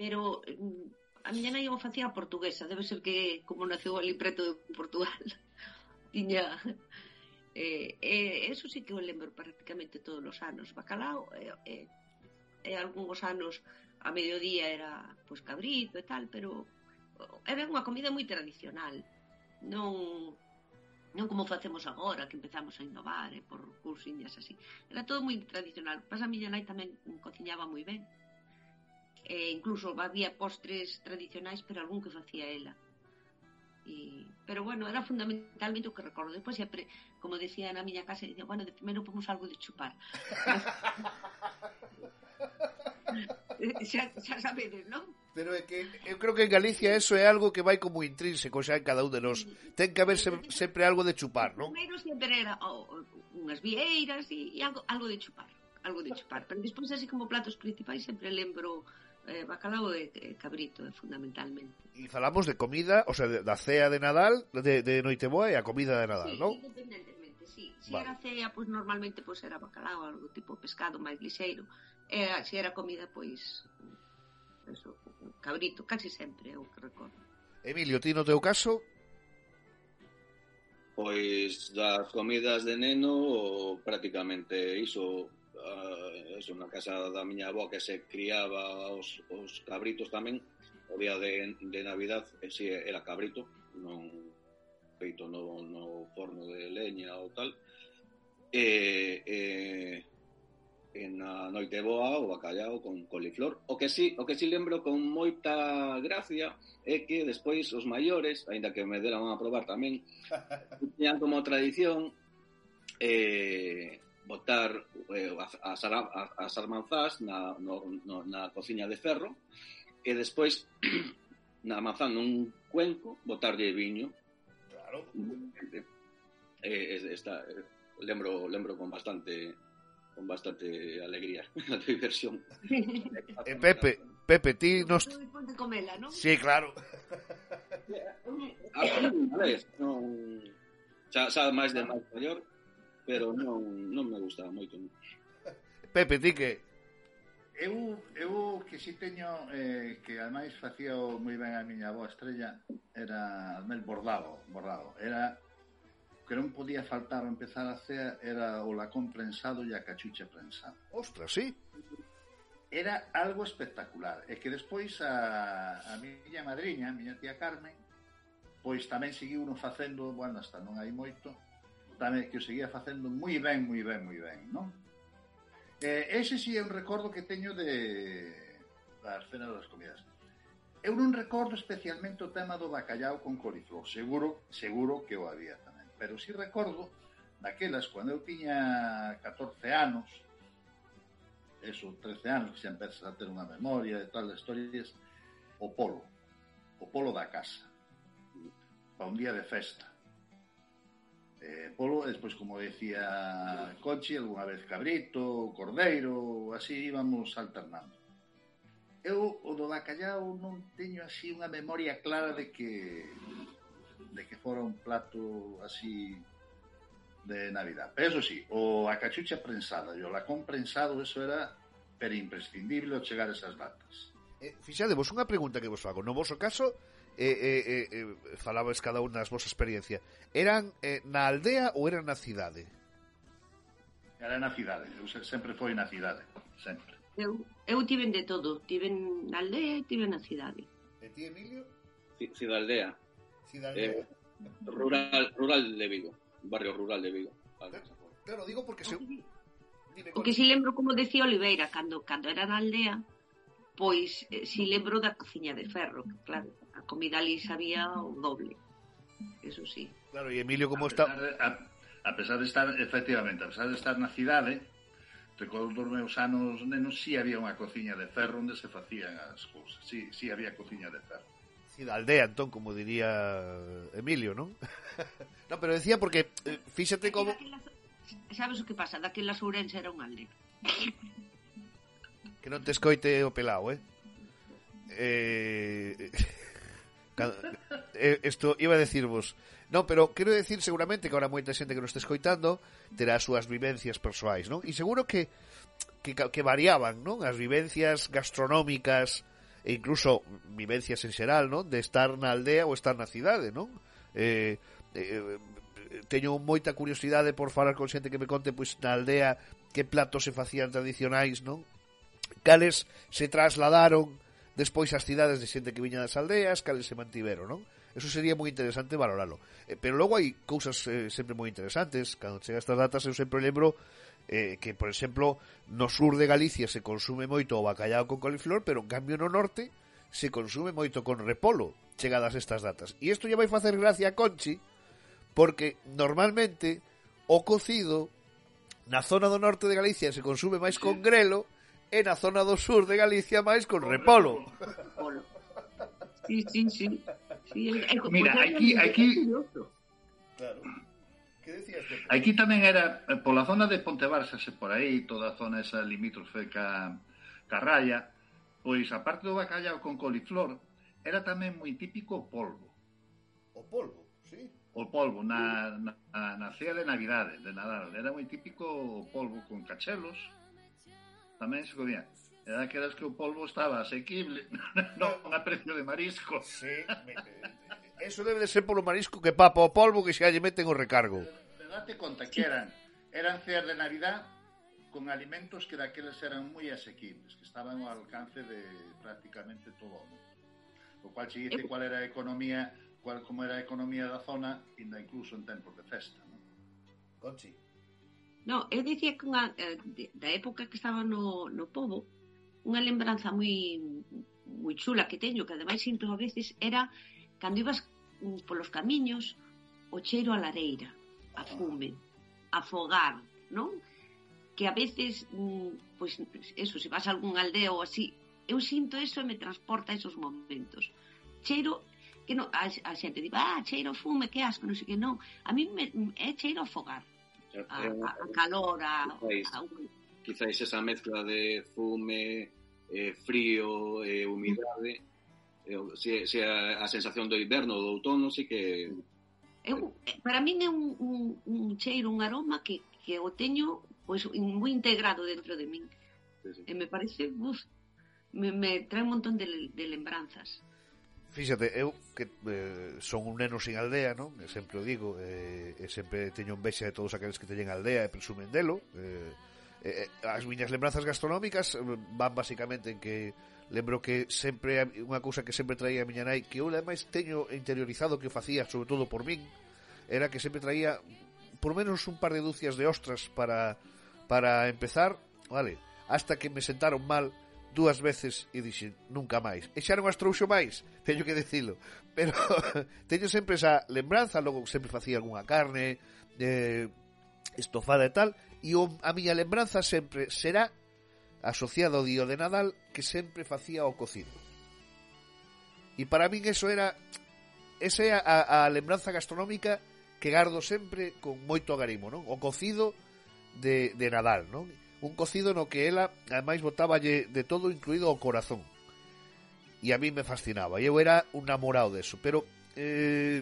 S4: Pero mm, a miña nai o facía portuguesa, debe ser que como naceu ali preto de Portugal, tiña Eh, eh, eso sí que o lembro prácticamente todos os anos. Bacalao, eh, eh, e algúns anos a mediodía era pois cabrito e tal, pero era unha comida moi tradicional. Non non como facemos agora, que empezamos a innovar eh, por cursiñas así. Era todo moi tradicional. pasa a miña nai tamén cociñaba moi ben. E incluso había postres tradicionais, pero algún que facía ela. E, pero bueno, era fundamentalmente o que recordo. Depois sempre, como decía na miña casa, dicía, bueno, de primeiro pomos algo de chupar. xa, xa sabedes, non?
S3: Pero é que eu creo que en Galicia eso é algo que vai como intrínseco xa en cada un de nós. Ten que haber se, sempre algo de chupar, non?
S4: Primeiro sempre era oh, unhas vieiras e, e algo, algo de chupar, algo de chupar. Pero despois así como platos principais sempre lembro eh, bacalao e eh, cabrito, eh, fundamentalmente.
S3: E falamos de comida, o sea, de, da cea de Nadal, de, de Noiteboa e a comida de Nadal,
S4: sí,
S3: non?
S4: independentemente, sí. Se vale. era cea, pois pues, normalmente pois pues, era bacalao, algo tipo pescado máis lixeiro. E eh, se era comida, pois pues, eso, o cabrito, casi sempre, eu que recordo.
S3: Emilio, ti no teu caso?
S5: Pois das comidas de neno prácticamente iso uh, ah, iso na casa da miña avó que se criaba os, os cabritos tamén o día de, de Navidad eh, si era cabrito non feito no, no forno de leña ou tal e, e en a noite boa o bacallao con coliflor. O que sí, o que sí lembro con moita gracia é que despois os maiores, aínda que me deran a probar tamén, tiñan como tradición eh, botar eh, as, as armanzás na, no, no, na cociña de ferro e despois na manzán nun cuenco botarlle viño.
S3: Claro.
S5: Eh, esta, lembro, lembro con bastante con bastante alegría a diversión.
S3: eh, Pepe, Pepe, ti nos...
S4: Comela, ¿no?
S3: Sí, claro.
S5: Ah, a vez, non... Xa, xa máis de máis maior, pero non, non me gustaba moito.
S3: Pepe, ti que...
S6: Eu, eu que si teño eh, que ademais facía moi ben a miña boa estrella era Mel Bordado, Bordado. Era que non podía faltar ao empezar a cea era o lacón prensado e a cachucha prensada.
S3: Ostras, sí?
S6: Era algo espectacular. E que despois a, a miña madriña, a miña tía Carmen, pois tamén seguiu non facendo, bueno, hasta non hai moito, tamén que o seguía facendo moi ben, moi ben, moi ben, non? Eh, ese sí é un recordo que teño de das cenas das comidas. Eu non recordo especialmente o tema do bacallao con coliflor, seguro, seguro que o había tamén pero si sí recordo daquelas, cando eu tiña 14 anos, eso, 13 anos, que xa empezas a ter unha memoria de tal historias, o polo, o polo da casa, para un día de festa. Eh, polo, e despois, como decía Conchi, algunha vez cabrito, cordeiro, así íbamos alternando. Eu, o do bacallao, non teño así unha memoria clara de que de que fora un plato así de Navidad. Pero eso sí, o a cachucha prensada e o lacón prensado, eso era pero imprescindible o chegar esas datas.
S3: Eh, fixadevos, unha pregunta que vos fago. No voso caso, eh, eh, eh, eh falabas cada unha das vosas experiencia. Eran eh, na aldea ou eran na cidade?
S6: Era na cidade. Eu sempre foi na cidade. Sempre.
S4: Eu, eu tiven de todo. Tiven na aldea e tiven na cidade.
S3: E ti, Emilio?
S5: C Cidaldea.
S3: Ciudad
S5: eh, rural, rural de Vigo, barrio rural de Vigo. Claro,
S3: claro digo porque ah, se... Dime
S4: porque si lembro como decía Oliveira cando cando era na aldea, pois eh, si lembro da cociña de ferro, que, claro, a comida ali sabía o doble. Eso sí.
S3: Claro, e Emilio como
S6: a
S3: está
S6: de, a, a pesar de estar efectivamente, a pesar de estar na cidade, recordo dos meus anos nenos si había unha cociña de ferro onde se facían as cousas. Si, si había cociña de ferro.
S3: Sí, da aldea, entón, como diría Emilio, non? non, pero decía porque, eh, fíxate como...
S4: Daquelas, sabes o que pasa? Daquela Ourense era un aldea.
S3: que non te escoite o pelao, eh? Eh... esto eh, iba a decirvos No, pero quero decir seguramente que ahora moita xente que nos está escoitando terá as súas vivencias persoais, non? E seguro que que, que variaban, non? As vivencias gastronómicas e incluso vivencias en xeral, non? De estar na aldea ou estar na cidade, non? Eh, eh, teño moita curiosidade por falar con xente que me conte pois na aldea que platos se facían tradicionais, non? Cales se trasladaron despois ás cidades de xente que viña das aldeas, cales se mantiveron, non? Eso sería moi interesante valoralo. Eh, pero logo hai cousas eh, sempre moi interesantes. Cando chega estas datas eu sempre lembro eh, que, por exemplo, no sur de Galicia se consume moito o bacallao con coliflor, pero en cambio no norte se consume moito con repolo chegadas estas datas. E isto lle vai facer gracia a Conchi porque normalmente o cocido na zona do norte de Galicia se consume máis con grelo e na zona do sur de Galicia máis con repolo.
S4: repolo. Sí, sí, sí. sí el, el,
S6: Mira, aquí, aquí...
S3: Claro que decías que...
S6: Aquí tamén era, pola zona de Pontebarsas e por aí, toda a zona esa limítrofe ca, Carralla, pois a parte do bacallao con coliflor, era tamén moi típico o polvo.
S3: O polvo, sí.
S6: O polvo, na, na, na cea de Navidade, de Nadal, era moi típico o polvo con cachelos, tamén se comía. Era que eras que o polvo estaba asequible, non a precio de marisco.
S3: Sí, me, eso debe de ser polo marisco que papa o polvo que xa lle meten o recargo.
S6: Date conta que eran eran ceas de Navidad con alimentos que daqueles eran moi asequibles, que estaban ao alcance de prácticamente todo o mundo. O cual se dice cual era a economía, cual como era a economía da zona, ainda incluso en tempos de festa, non?
S3: Conchi.
S4: No, eu dicía que unha, eh, da época que estaba no, no povo, unha lembranza moi moi chula que teño, que ademais sinto a veces, era cando ibas mm, polos camiños o cheiro a lareira a fume, a fogar, non? Que a veces, pois, pues, eso, se vas a algún aldeo ou así, eu sinto eso e me transporta a esos momentos. Cheiro que non, a, a xente di, ah, cheiro fume, que asco, non sei que non. A mí me, é cheiro a fogar, a, a, a calor, a, a, a
S5: quizáis esa mezcla de fume, eh, frío, eh, humidade, eh, se, se a, a sensación do inverno ou do outono, sí que mm
S4: eu, eh, para min é un, un, un cheiro, un aroma que, que o teño pois, moi integrado dentro de min.
S5: Sí, sí.
S4: E me parece, uf, me, me trae un montón de, de lembranzas.
S3: Fíxate, eu que eh, son un neno sin aldea, non? E sempre o digo, eh, e sempre teño envexa de todos aqueles que teñen aldea e presumen delo. Eh, eh, as miñas lembranzas gastronómicas eh, van basicamente en que Lembro que sempre unha cousa que sempre traía a miña nai, que eu ademais teño interiorizado que facía, sobre todo por min, era que sempre traía por menos un par de dúcias de ostras para para empezar, vale, hasta que me sentaron mal dúas veces e dixen nunca máis. E xa non as trouxo máis, teño que decilo. Pero teño sempre esa lembranza, logo sempre facía algunha carne, eh, estofada e tal, e o, a miña lembranza sempre será asociado ao día de Nadal que sempre facía o cocido. E para min eso era esa é a, a lembranza gastronómica que gardo sempre con moito agarimo, non? O cocido de, de Nadal, non? Un cocido no que ela, ademais, botaballe de todo, incluído o corazón. E a mí me fascinaba. Eu era un namorado deso. Pero, eh,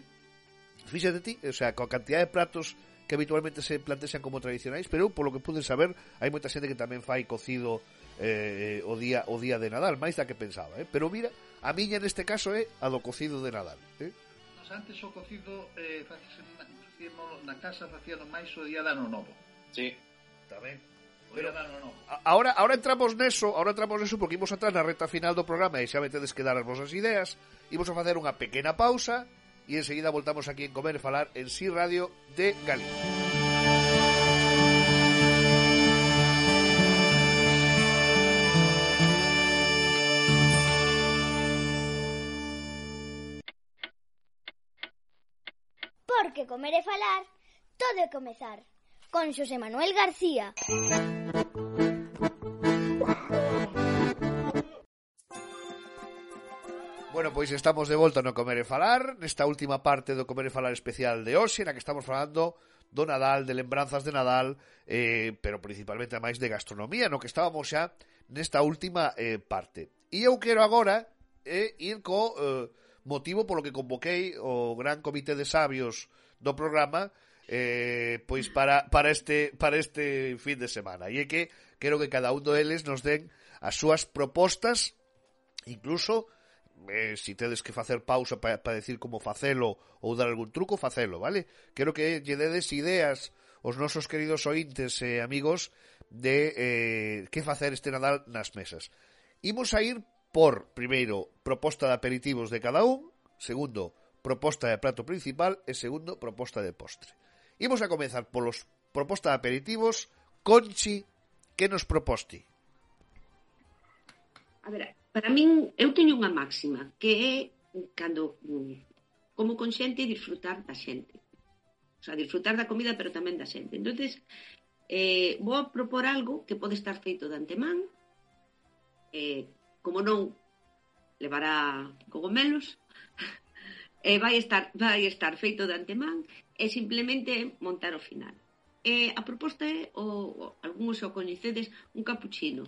S3: fíxate ti, o sea, coa cantidad de pratos que habitualmente se plantexan como tradicionais, pero polo que pude saber, hai moita xente que tamén fai cocido eh, o día o día de Nadal, máis da que pensaba, eh? Pero mira, a miña neste caso é a do cocido de Nadal, eh?
S6: Nos antes o cocido eh, facíamos na, casa facíamos máis o día de Ano Novo.
S5: Sí.
S3: Tamén.
S6: Pero, no,
S3: no. Ahora, ahora entramos neso, ahora entramos neso porque imos atrás na reta final do programa e xa me tedes que dar as vosas ideas. Imos a facer unha pequena pausa e enseguida voltamos aquí en Comer Falar en Si Radio de Galicia.
S2: Porque comer e falar, todo é comezar. Con Xosé Manuel García.
S3: Bueno, pois estamos de volta no Comer e Falar, nesta última parte do Comer e Falar especial de hoxe, na que estamos falando do Nadal, de lembranzas de Nadal, eh, pero principalmente máis de gastronomía, no que estábamos xa nesta última eh, parte. E eu quero agora eh, ir co eh, motivo polo que convoquei o Gran Comité de Sabios do programa eh, pois para, para, este, para este fin de semana. E é que quero que cada un deles nos den as súas propostas, incluso eh, si tedes que facer pausa para pa decir como facelo ou dar algún truco, facelo, vale? Quero que lle dedes ideas os nosos queridos ointes e eh, amigos de eh, que facer este Nadal nas mesas. Imos a ir por, primeiro, proposta de aperitivos de cada un, segundo, proposta de prato principal e segundo, proposta de postre. Imos a comenzar polos proposta de aperitivos. Conchi, que nos proposti?
S4: A ver, Para min, eu teño unha máxima, que é cando mm, como con xente disfrutar da xente. O sea, disfrutar da comida, pero tamén da xente. entonces eh, vou a propor algo que pode estar feito de antemán, eh, como non levará cogomelos, e eh, vai estar vai estar feito de antemán e simplemente montar o final. Eh, a proposta é o, o algúns o coñecedes un capuchino.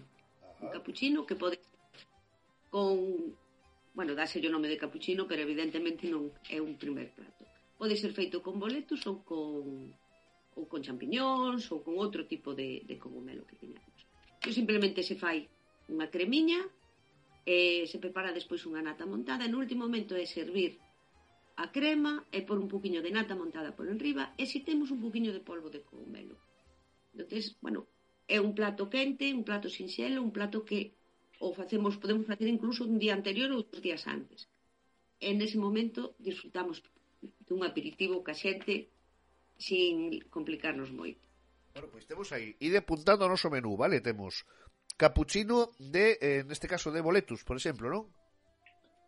S4: Un capuchino que podes con bueno, dáse o nome de capuchino, pero evidentemente non é un primer plato. Pode ser feito con boletos ou con ou con champiñóns ou con outro tipo de, de cogumelo que teñamos. Que simplemente se fai unha cremiña, e se prepara despois unha nata montada, e no último momento é servir a crema e por un poquinho de nata montada por enriba e se temos un poquinho de polvo de cogumelo. Entonces, bueno, é un plato quente, un plato sinxelo, un plato que ou facemos podemos facer incluso un día anterior ou dos días antes. E nese momento disfrutamos dun aperitivo ca xente sin complicarnos moito.
S3: Bueno, pois temos aí, ide apuntando o noso menú, vale? Temos capuchino de, eh, neste caso, de boletus, por exemplo, non?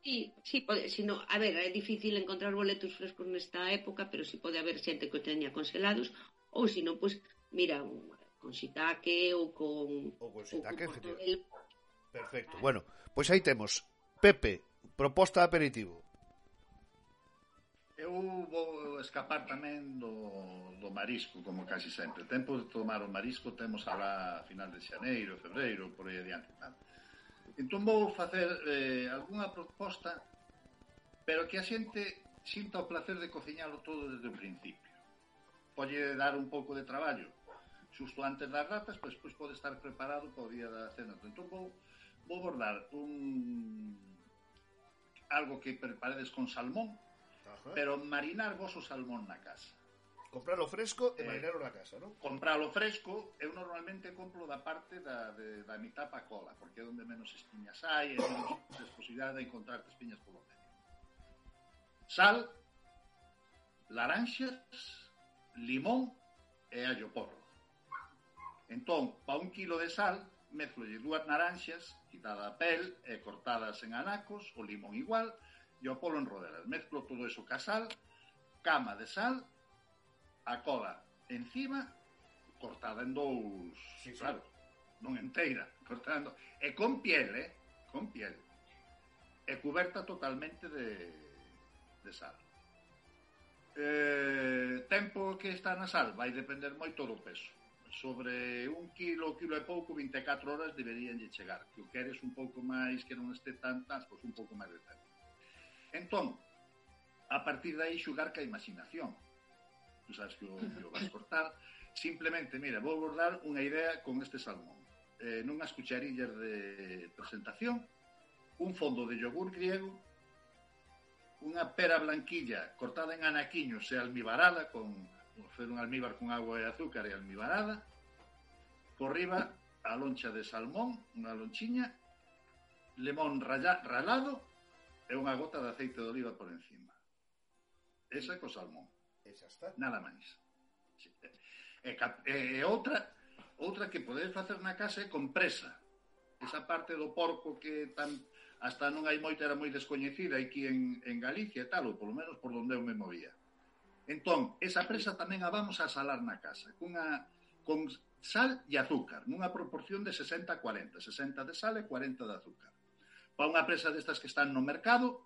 S4: Sí, sí, pode, sino, a ver, é difícil encontrar boletos frescos nesta época, pero si sí pode haber xente que o teña congelados, ou si non, pois, pues, mira, con xitaque ou con...
S3: Ou con xitaque,
S4: ou con
S3: Perfecto. Bueno, pois aí temos Pepe, proposta de aperitivo.
S6: Eu vou escapar tamén do, do marisco, como casi sempre. Tempo de tomar o marisco temos alá a final de xaneiro, febreiro, por aí adiante. Tal. Entón vou facer eh, algunha proposta, pero que a xente sinta o placer de cociñalo todo desde o principio. Pode dar un pouco de traballo. Xusto antes das ratas, pois, pois pode estar preparado para o día da cena. Entón vou vou bordar un algo que preparedes con salmón,
S3: Ajá.
S6: pero marinar vos o salmón na casa.
S3: Compralo fresco e
S6: eh,
S3: na casa, non?
S6: Compralo fresco, eu normalmente compro da parte da, de, da mitad pa cola, porque é onde menos espiñas hai, e menos posibilidade de encontrar espiñas polo medio. Sal, laranxas, limón e allo porro. Entón, pa un kilo de sal, mezclolle dúas naranxas, quitada a pel e cortadas en anacos, o limón igual, e o polo en rodelas. Mezclo todo eso ca sal, cama de sal, a cola encima, cortada en dous,
S3: sí,
S6: claro, non inteira, cortada en dous, e con piel, eh? con piel, e coberta totalmente de, de sal. Eh, tempo que está na sal vai depender moito do peso sobre un kilo, kilo e pouco, 24 horas deberían de chegar. Que o queres un pouco máis, que non este tantas, pois un pouco máis de tempo. Entón, a partir dai xugar ca imaginación. Tu sabes que o, que o vas cortar. Simplemente, mira, vou abordar unha idea con este salmón. Eh, nunhas cucharillas de presentación, un fondo de yogur griego, unha pera blanquilla cortada en anaquiños e almibarada con facer un almíbar con agua e azúcar e almibarada, por riba a loncha de salmón, unha lonchiña, lemón ralla, ralado e unha gota de aceite de oliva por encima. Esa co salmón.
S3: Esa está.
S6: Nada máis. E, e, eh, e eh, outra, outra que podedes facer na casa é compresa. Esa parte do porco que tan hasta non hai moita era moi descoñecida aquí en, en Galicia e tal, ou polo menos por onde eu me movía. Entón, esa presa tamén a vamos a salar na casa, cunha, con sal e azúcar, nunha proporción de 60-40, 60 de sal e 40 de azúcar. Para unha presa destas que están no mercado,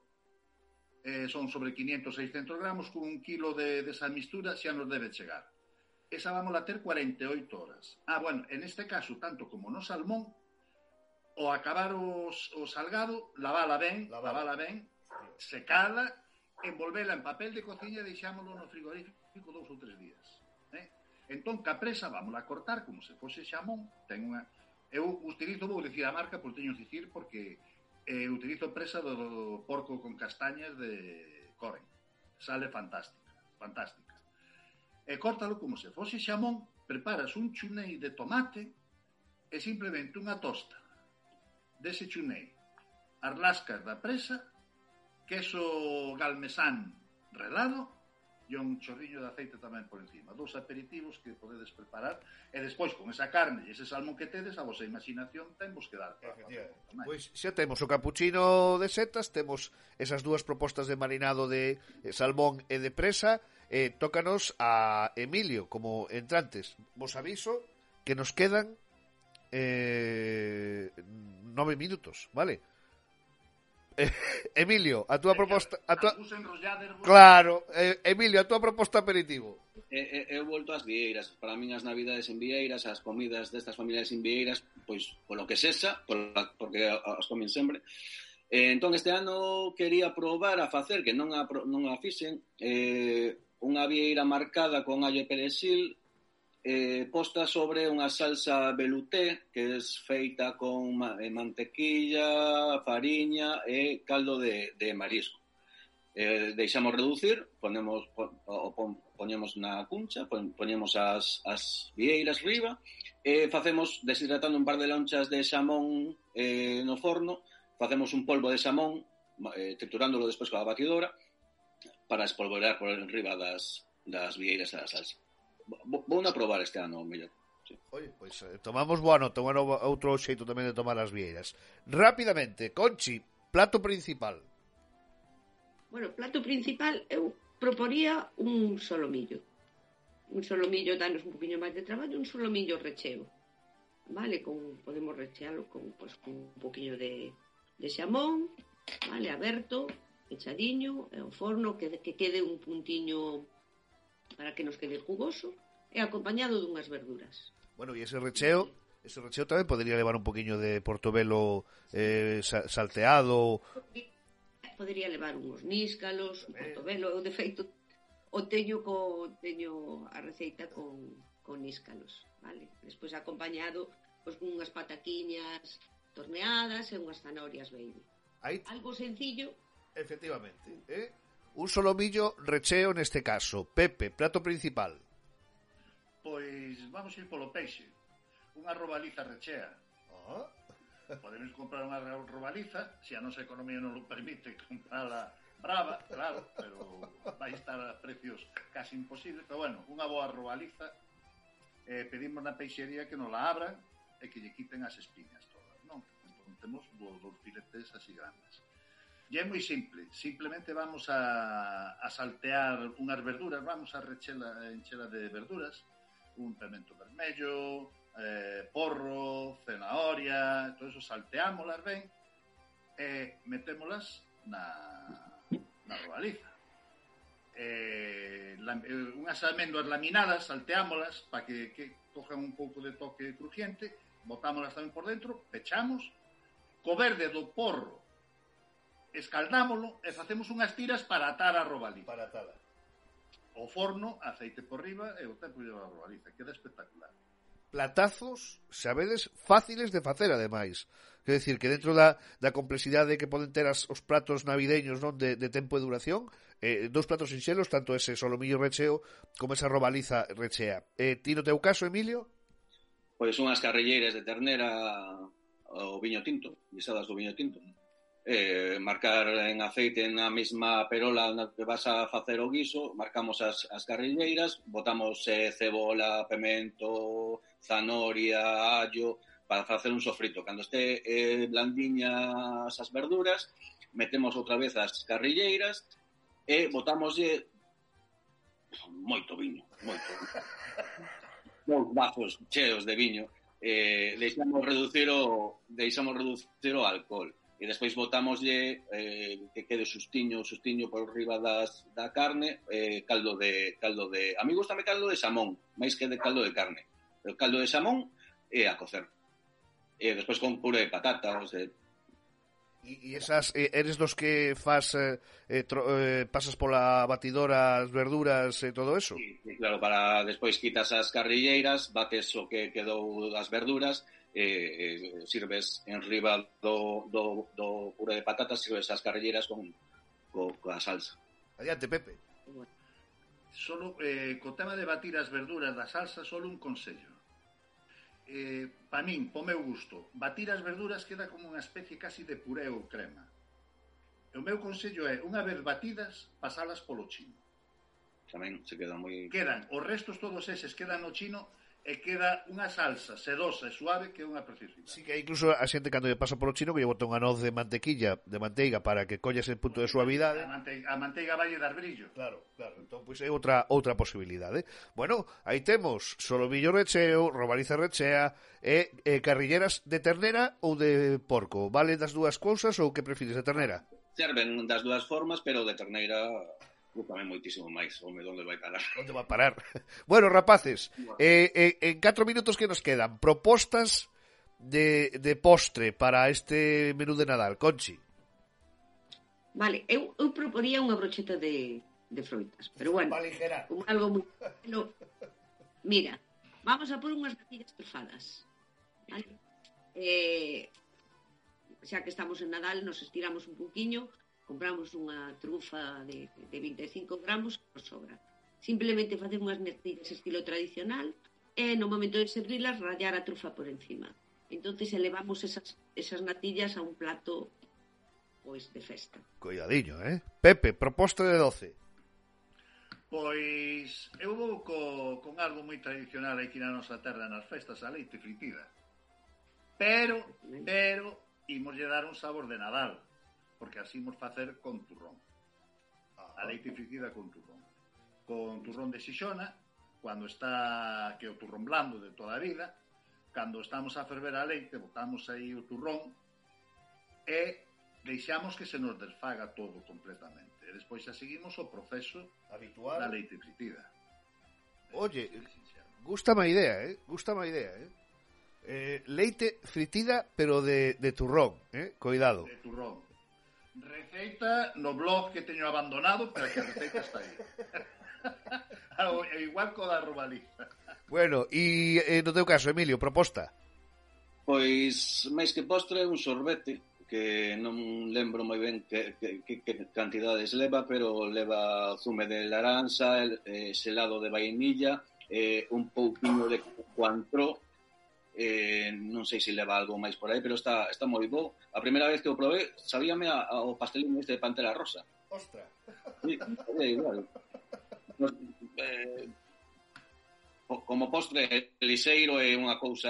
S6: eh, son sobre 500-600 gramos, con un kilo de, desa mistura xa nos debe chegar. Esa vamos a ter 48 horas. Ah, bueno, en este caso, tanto como no salmón, o acabar os, o salgado, lavala ben,
S3: lavala,
S6: lavala ben, secala envolvela en papel de cociña e deixámolo no frigorífico dous ou tres días. Eh? Entón, capresa, vamos a cortar como se fose xamón, ten unha... Eu eh, utilizo, vou dicir a marca, por teño dicir, porque eh, utilizo presa do porco con castañas de Coren. Sale fantástica, fantástica. E córtalo como se fose xamón, preparas un chunei de tomate e simplemente unha tosta dese chunei. As lascas da presa queso galmesán relado e un chorriño de aceite tamén por encima. Dos aperitivos que podedes preparar e despois con esa carne e ese salmón que tedes a vosa imaginación ten vos que dar.
S3: Pois xa temos o capuchino de setas, temos esas dúas propostas de marinado de eh, salmón e de presa, eh, tócanos a Emilio como entrantes. Vos aviso que nos quedan eh, nove minutos, vale? Emilio, a túa proposta... A túa... Claro, eh, Emilio, a túa proposta aperitivo.
S5: Eh, eh, eu volto ás vieiras. Para min as navidades en vieiras, as comidas destas familias en vieiras, pois, polo que sexa, pola, porque as comen sempre, Eh, entón este ano quería probar a facer que non a, non a fixen eh, unha vieira marcada con allo e perexil eh, posta sobre unha salsa veluté que é feita con eh, mantequilla, fariña e caldo de, de marisco. Eh, deixamos reducir, ponemos o pon, poñemos na cuncha, pon, poñemos as, as vieiras riba e eh, facemos deshidratando un par de lonchas de xamón eh, no forno, facemos un polvo de xamón eh, triturándolo despois coa batidora para espolvorear por riba das, das vieiras da salsa vou a probar este ano, mellor. Sí.
S3: Oye, pois eh, tomamos boa nota, bueno, outro xeito tamén de tomar as vieiras. Rápidamente, Conchi, plato principal.
S4: Bueno, plato principal eu proporía un solomillo. Un solomillo danos un poquinho máis de traballo, un solomillo recheo. Vale, con podemos rechealo con pois pues, con un poquinho de de xamón, vale, aberto, echadiño, e o forno que, que quede un puntiño para que nos quede jugoso e acompañado dunhas verduras.
S3: Bueno, e ese recheo, ese recheo tamén podría levar un poquinho de portobelo eh, salteado.
S4: Podería levar uns níscalos, un eh. portobelo, eu de feito o teño co teño a receita con con níscalos, vale? Despois acompañado pois con unhas pataquiñas torneadas e unhas zanahorias baby.
S3: Aí...
S4: Algo sencillo.
S3: Efectivamente, eh? Un solomillo recheo neste caso. Pepe, plato principal.
S6: Pois vamos ir polo peixe. Unha robaliza rechea.
S3: Oh.
S6: Podemos comprar unha robaliza, se a nosa economía non lo permite comprala brava, claro, pero vai estar a precios casi imposibles. Pero bueno, unha boa robaliza. Eh, pedimos na peixería que nos la abran e que lle quiten as espiñas todas, non? Entón, temos dos filetes así grandes. E é moi simple, simplemente vamos a, a saltear unhas verduras, vamos a rechela, enchela de verduras, un pemento vermello, eh, porro, zanahoria, todo eso salteámoslas, ben e eh, metémolas na, na robaliza. Eh, la, eh, unhas almendras laminadas, salteámolas para que, que cojan un pouco de toque crujiente, botámolas tamén por dentro, pechamos, co verde do porro escaldámolo e facemos unhas tiras para atar a robaliza.
S3: Para atala.
S6: O forno, aceite por riba e o tempo de a robaliza. Queda espectacular.
S3: Platazos, sabedes, fáciles de facer, ademais. Quer decir, que dentro da, da complexidade que poden ter as, os pratos navideños non de, de tempo e duración, eh, dous platos sinxelos, tanto ese solomillo recheo como esa robaliza rechea. Eh, ti no teu caso, Emilio?
S5: Pois unhas carrilleiras de ternera o viño tinto, guisadas do viño tinto. Non? eh, marcar en aceite na mesma perola na que vas a facer o guiso, marcamos as, as carrilleiras, botamos eh, cebola, pemento, zanoria, allo, para facer un sofrito. Cando este eh, blandiñas as verduras, metemos outra vez as carrilleiras e botamoslle moito viño, moito. Dous vasos cheos de viño. Eh, deixamos reducir o deixamos reducir o alcohol e despois botamoslle eh, que quede sustiño, sustiño por riba das, da carne, eh, caldo de caldo de, a mí gustame caldo de xamón, máis que de caldo de carne. O caldo de xamón é a cocer. E despois con puré de patata, ou
S3: sea, E esas eres dos que fas eh, eh, tro, eh, pasas pola batidora as verduras e eh, todo eso?
S5: Sí, claro, para despois quitas as carrilleiras, bates o que quedou das verduras Eh, eh, sirves en riba do, do, do puré de patatas, sirves as carrilleiras con, co, coa salsa.
S3: Adiante, Pepe.
S6: Solo, eh, co tema de batir as verduras da salsa, solo un consello. Eh, pa min, po meu gusto, batir as verduras queda como unha especie casi de puré ou crema. E o meu consello é, unha vez batidas, pasalas polo chino.
S5: Tamén se queda moi...
S6: Quedan, os restos todos eses quedan no chino, e queda unha salsa sedosa e suave que é unha preciosidade.
S3: Sí, que incluso a xente cando lle pasa polo chino que lle bota unha noz de mantequilla, de manteiga para que colle el punto de suavidade.
S6: A manteiga, a manteiga vai dar brillo.
S3: Claro, claro. Entón pois é outra outra posibilidade. Bueno, aí temos solomillo recheo, robaliza rechea e, e carrilleras de ternera ou de porco. Vale das dúas cousas ou que prefires de ternera?
S5: Serven das dúas formas, pero de terneira preocupa moitísimo máis, home, onde vai parar?
S3: Onde vai parar? Bueno, rapaces, bueno. Eh, eh, en 4 minutos que nos quedan, propostas de, de postre para este menú de Nadal, Conchi.
S4: Vale, eu, eu proporía unha brocheta de, de froitas, pero bueno, un, algo moi... No, mira, vamos a por unhas natillas trufadas, vale? Eh, xa que estamos en Nadal, nos estiramos un poquinho, compramos unha trufa de, de 25 gramos que nos sobra. Simplemente facer unhas mercidas estilo tradicional e no momento de servirlas rallar a trufa por encima. Entonces elevamos esas, esas natillas a un plato pois de festa.
S3: Coidadiño, eh? Pepe, proposta de doce.
S6: Pois eu vou co, con algo moi tradicional aquí na nosa terra nas festas a leite fritida. Pero, pero, imos lle dar un sabor de Nadal porque así imos facer con turrón. Ah, a fritida con turrón. Con turrón de xixona, cando está que o turrón blando de toda a vida, cando estamos a ferver a leite, botamos aí o turrón e deixamos que se nos desfaga todo completamente. E despois xa seguimos o proceso
S3: habitual
S6: da fritida.
S3: Oye, gusta má idea, eh? Gusta má idea, eh? eh, leite fritida, pero de, de turrón, eh? Cuidado.
S6: De turrón. Receita no blog que teño abandonado, pero que a receita está aí. igual co da rubaliza.
S3: Bueno, e eh, no teu caso, Emilio, proposta?
S5: Pois, máis que postre, un sorbete que non lembro moi ben que, que, que, que cantidades leva, pero leva zume de laranxa, el, eh, selado de vainilla, eh, un pouquiño de coantro eh, non sei se leva algo máis por aí, pero está, está moi bo. A primeira vez que o probé, sabíame a, a, pastelín este de Pantera Rosa.
S3: Ostra!
S5: Sí, sabía igual. Nos, eh, como postre, liseiro é unha cousa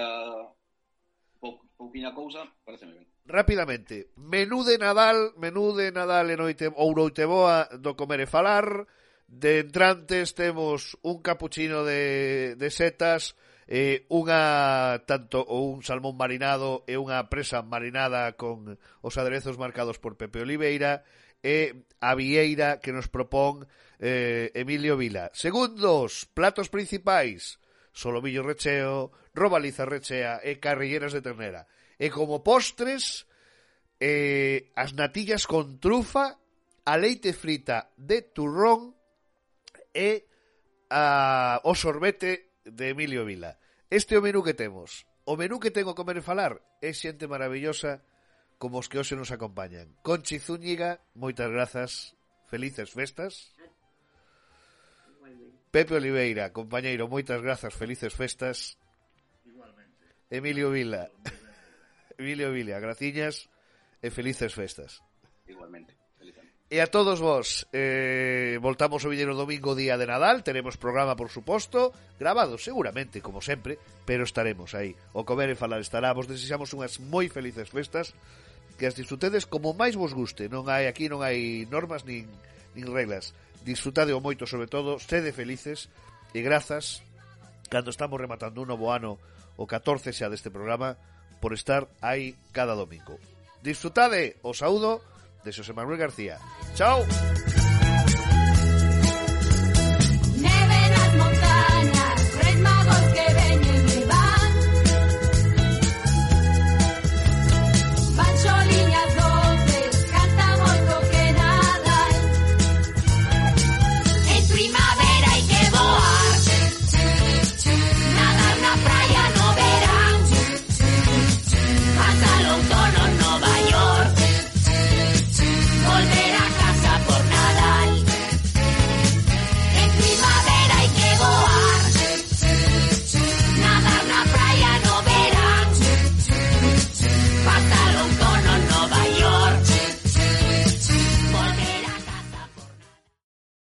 S5: pou, pouquinha cousa, pareceme ben.
S3: Rápidamente, menú de Nadal, menú de Nadal en noite ou noite boa do comer e falar. De entrantes temos un capuchino de, de setas, eh, unha tanto ou un salmón marinado e unha presa marinada con os aderezos marcados por Pepe Oliveira e a vieira que nos propón eh, Emilio Vila. Segundos, platos principais, solomillo recheo, robaliza rechea e carrilleras de ternera. E como postres, eh, as natillas con trufa, a leite frita de turrón e a, o sorbete de Emilio Vila. Este é o menú que temos. O menú que tengo comer e falar é xente maravillosa como os que hoxe nos acompañan. Conchi Zúñiga, moitas grazas, felices festas. Pepe Oliveira, compañeiro, moitas grazas, felices festas. Igualmente. Emilio Vila. Emilio Vila, graciñas e felices festas.
S5: Igualmente.
S3: E a todos vos, eh, voltamos o vindeiro domingo día de Nadal, teremos programa, por suposto, grabado seguramente, como sempre, pero estaremos aí. O comer e falar estará, vos desexamos unhas moi felices festas, que as disfrutedes como máis vos guste, non hai aquí non hai normas nin, nin reglas. Disfrutade o moito, sobre todo, sede felices e grazas cando estamos rematando un novo ano o 14 xa deste programa por estar aí cada domingo. Disfrutade, o saúdo, de Xosé Manuel García. Chao.